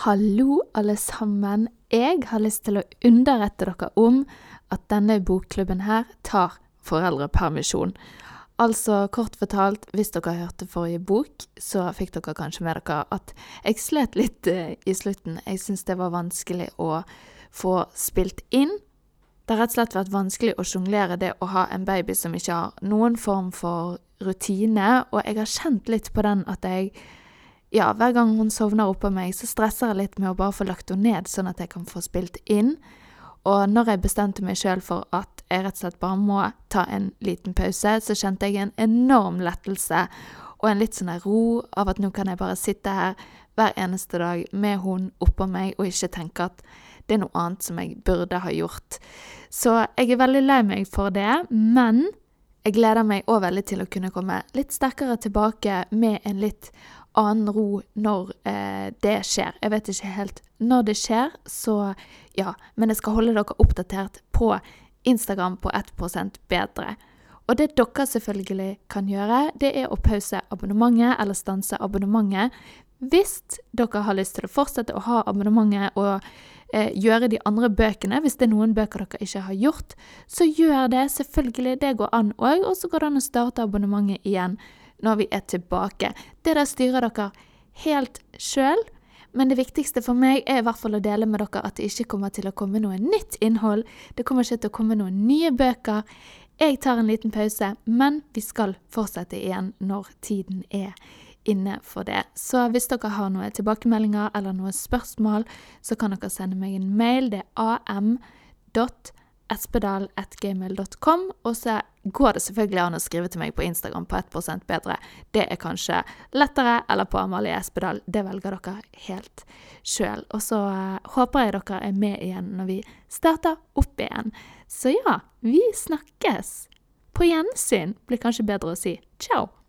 Hallo, alle sammen. Jeg har lyst til å underrette dere om at denne bokklubben her tar foreldrepermisjon. Altså, kort fortalt, hvis dere hørte forrige bok, så fikk dere kanskje med dere at jeg slet litt eh, i slutten. Jeg syns det var vanskelig å få spilt inn. Det har rett og slett vært vanskelig å sjonglere det å ha en baby som ikke har noen form for rutine, og jeg har kjent litt på den at jeg ja, hver gang hun sovner oppå meg, så stresser jeg litt med å bare få lagt henne ned, sånn at jeg kan få spilt inn. Og når jeg bestemte meg sjøl for at jeg rett og slett bare må ta en liten pause, så kjente jeg en enorm lettelse og en litt sånn ro av at nå kan jeg bare sitte her hver eneste dag med hun oppå meg og ikke tenke at det er noe annet som jeg burde ha gjort. Så jeg er veldig lei meg for det, men jeg gleder meg òg veldig til å kunne komme litt sterkere tilbake med en litt annen ro når eh, det skjer. Jeg vet ikke helt når det skjer, så ja. Men jeg skal holde dere oppdatert på Instagram på 1% bedre. Og det dere selvfølgelig kan gjøre, det er å pause abonnementet eller stanse abonnementet hvis dere har lyst til å fortsette å ha abonnementet og eh, gjøre de andre bøkene, hvis det er noen bøker dere ikke har gjort, så gjør det. Selvfølgelig, det går an òg. Og så går det an å starte abonnementet igjen når vi er tilbake. Det der styrer dere helt sjøl. Men det viktigste for meg er i hvert fall å dele med dere at det ikke kommer til å komme noe nytt innhold. Det kommer ikke til å komme noen nye bøker. Jeg tar en liten pause, men vi skal fortsette igjen når tiden er inne for det. Så hvis dere har noen tilbakemeldinger eller noen spørsmål, så kan dere sende meg en mail. Det er am.no espedal.gmail.com. Og så går det selvfølgelig an å skrive til meg på Instagram på 1% bedre. Det er kanskje lettere, eller på Amalie Espedal. Det velger dere helt sjøl. Og så uh, håper jeg dere er med igjen når vi starter opp igjen. Så ja, vi snakkes. På gjensyn blir kanskje bedre å si. Ciao!